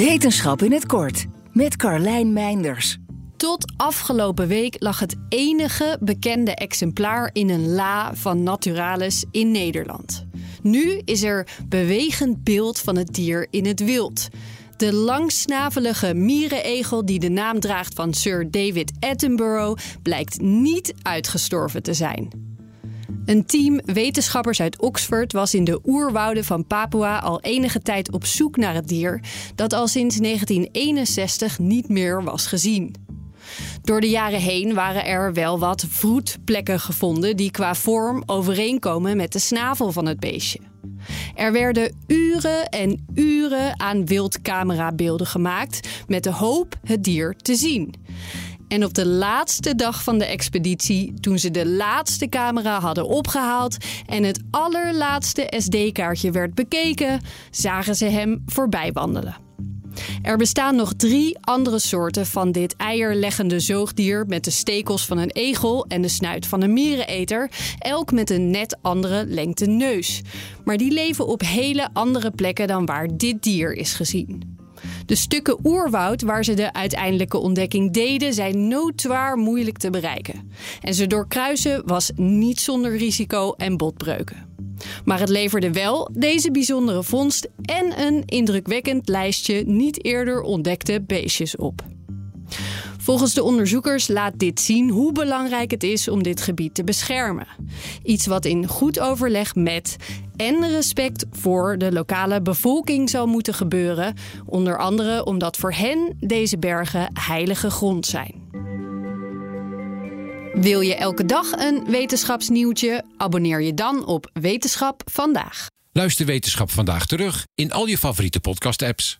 Wetenschap in het kort met Carlijn Meinders. Tot afgelopen week lag het enige bekende exemplaar in een la van Naturalis in Nederland. Nu is er bewegend beeld van het dier in het wild. De langsnavelige mierenegel die de naam draagt van Sir David Attenborough blijkt niet uitgestorven te zijn. Een team wetenschappers uit Oxford was in de oerwouden van Papua al enige tijd op zoek naar het dier dat al sinds 1961 niet meer was gezien. Door de jaren heen waren er wel wat vroedplekken gevonden die qua vorm overeenkomen met de snavel van het beestje. Er werden uren en uren aan wildcamerabeelden gemaakt met de hoop het dier te zien. En op de laatste dag van de expeditie, toen ze de laatste camera hadden opgehaald en het allerlaatste SD-kaartje werd bekeken, zagen ze hem voorbij wandelen. Er bestaan nog drie andere soorten van dit eierleggende zoogdier met de stekels van een egel en de snuit van een miereneter, elk met een net andere lengte neus. Maar die leven op hele andere plekken dan waar dit dier is gezien. De stukken oerwoud waar ze de uiteindelijke ontdekking deden, zijn noodwaar moeilijk te bereiken. En ze doorkruisen was niet zonder risico en botbreuken. Maar het leverde wel deze bijzondere vondst en een indrukwekkend lijstje niet eerder ontdekte beestjes op. Volgens de onderzoekers laat dit zien hoe belangrijk het is om dit gebied te beschermen. Iets wat in goed overleg met en respect voor de lokale bevolking zal moeten gebeuren, onder andere omdat voor hen deze bergen heilige grond zijn. Wil je elke dag een wetenschapsnieuwtje? Abonneer je dan op Wetenschap vandaag. Luister Wetenschap vandaag terug in al je favoriete podcast-apps.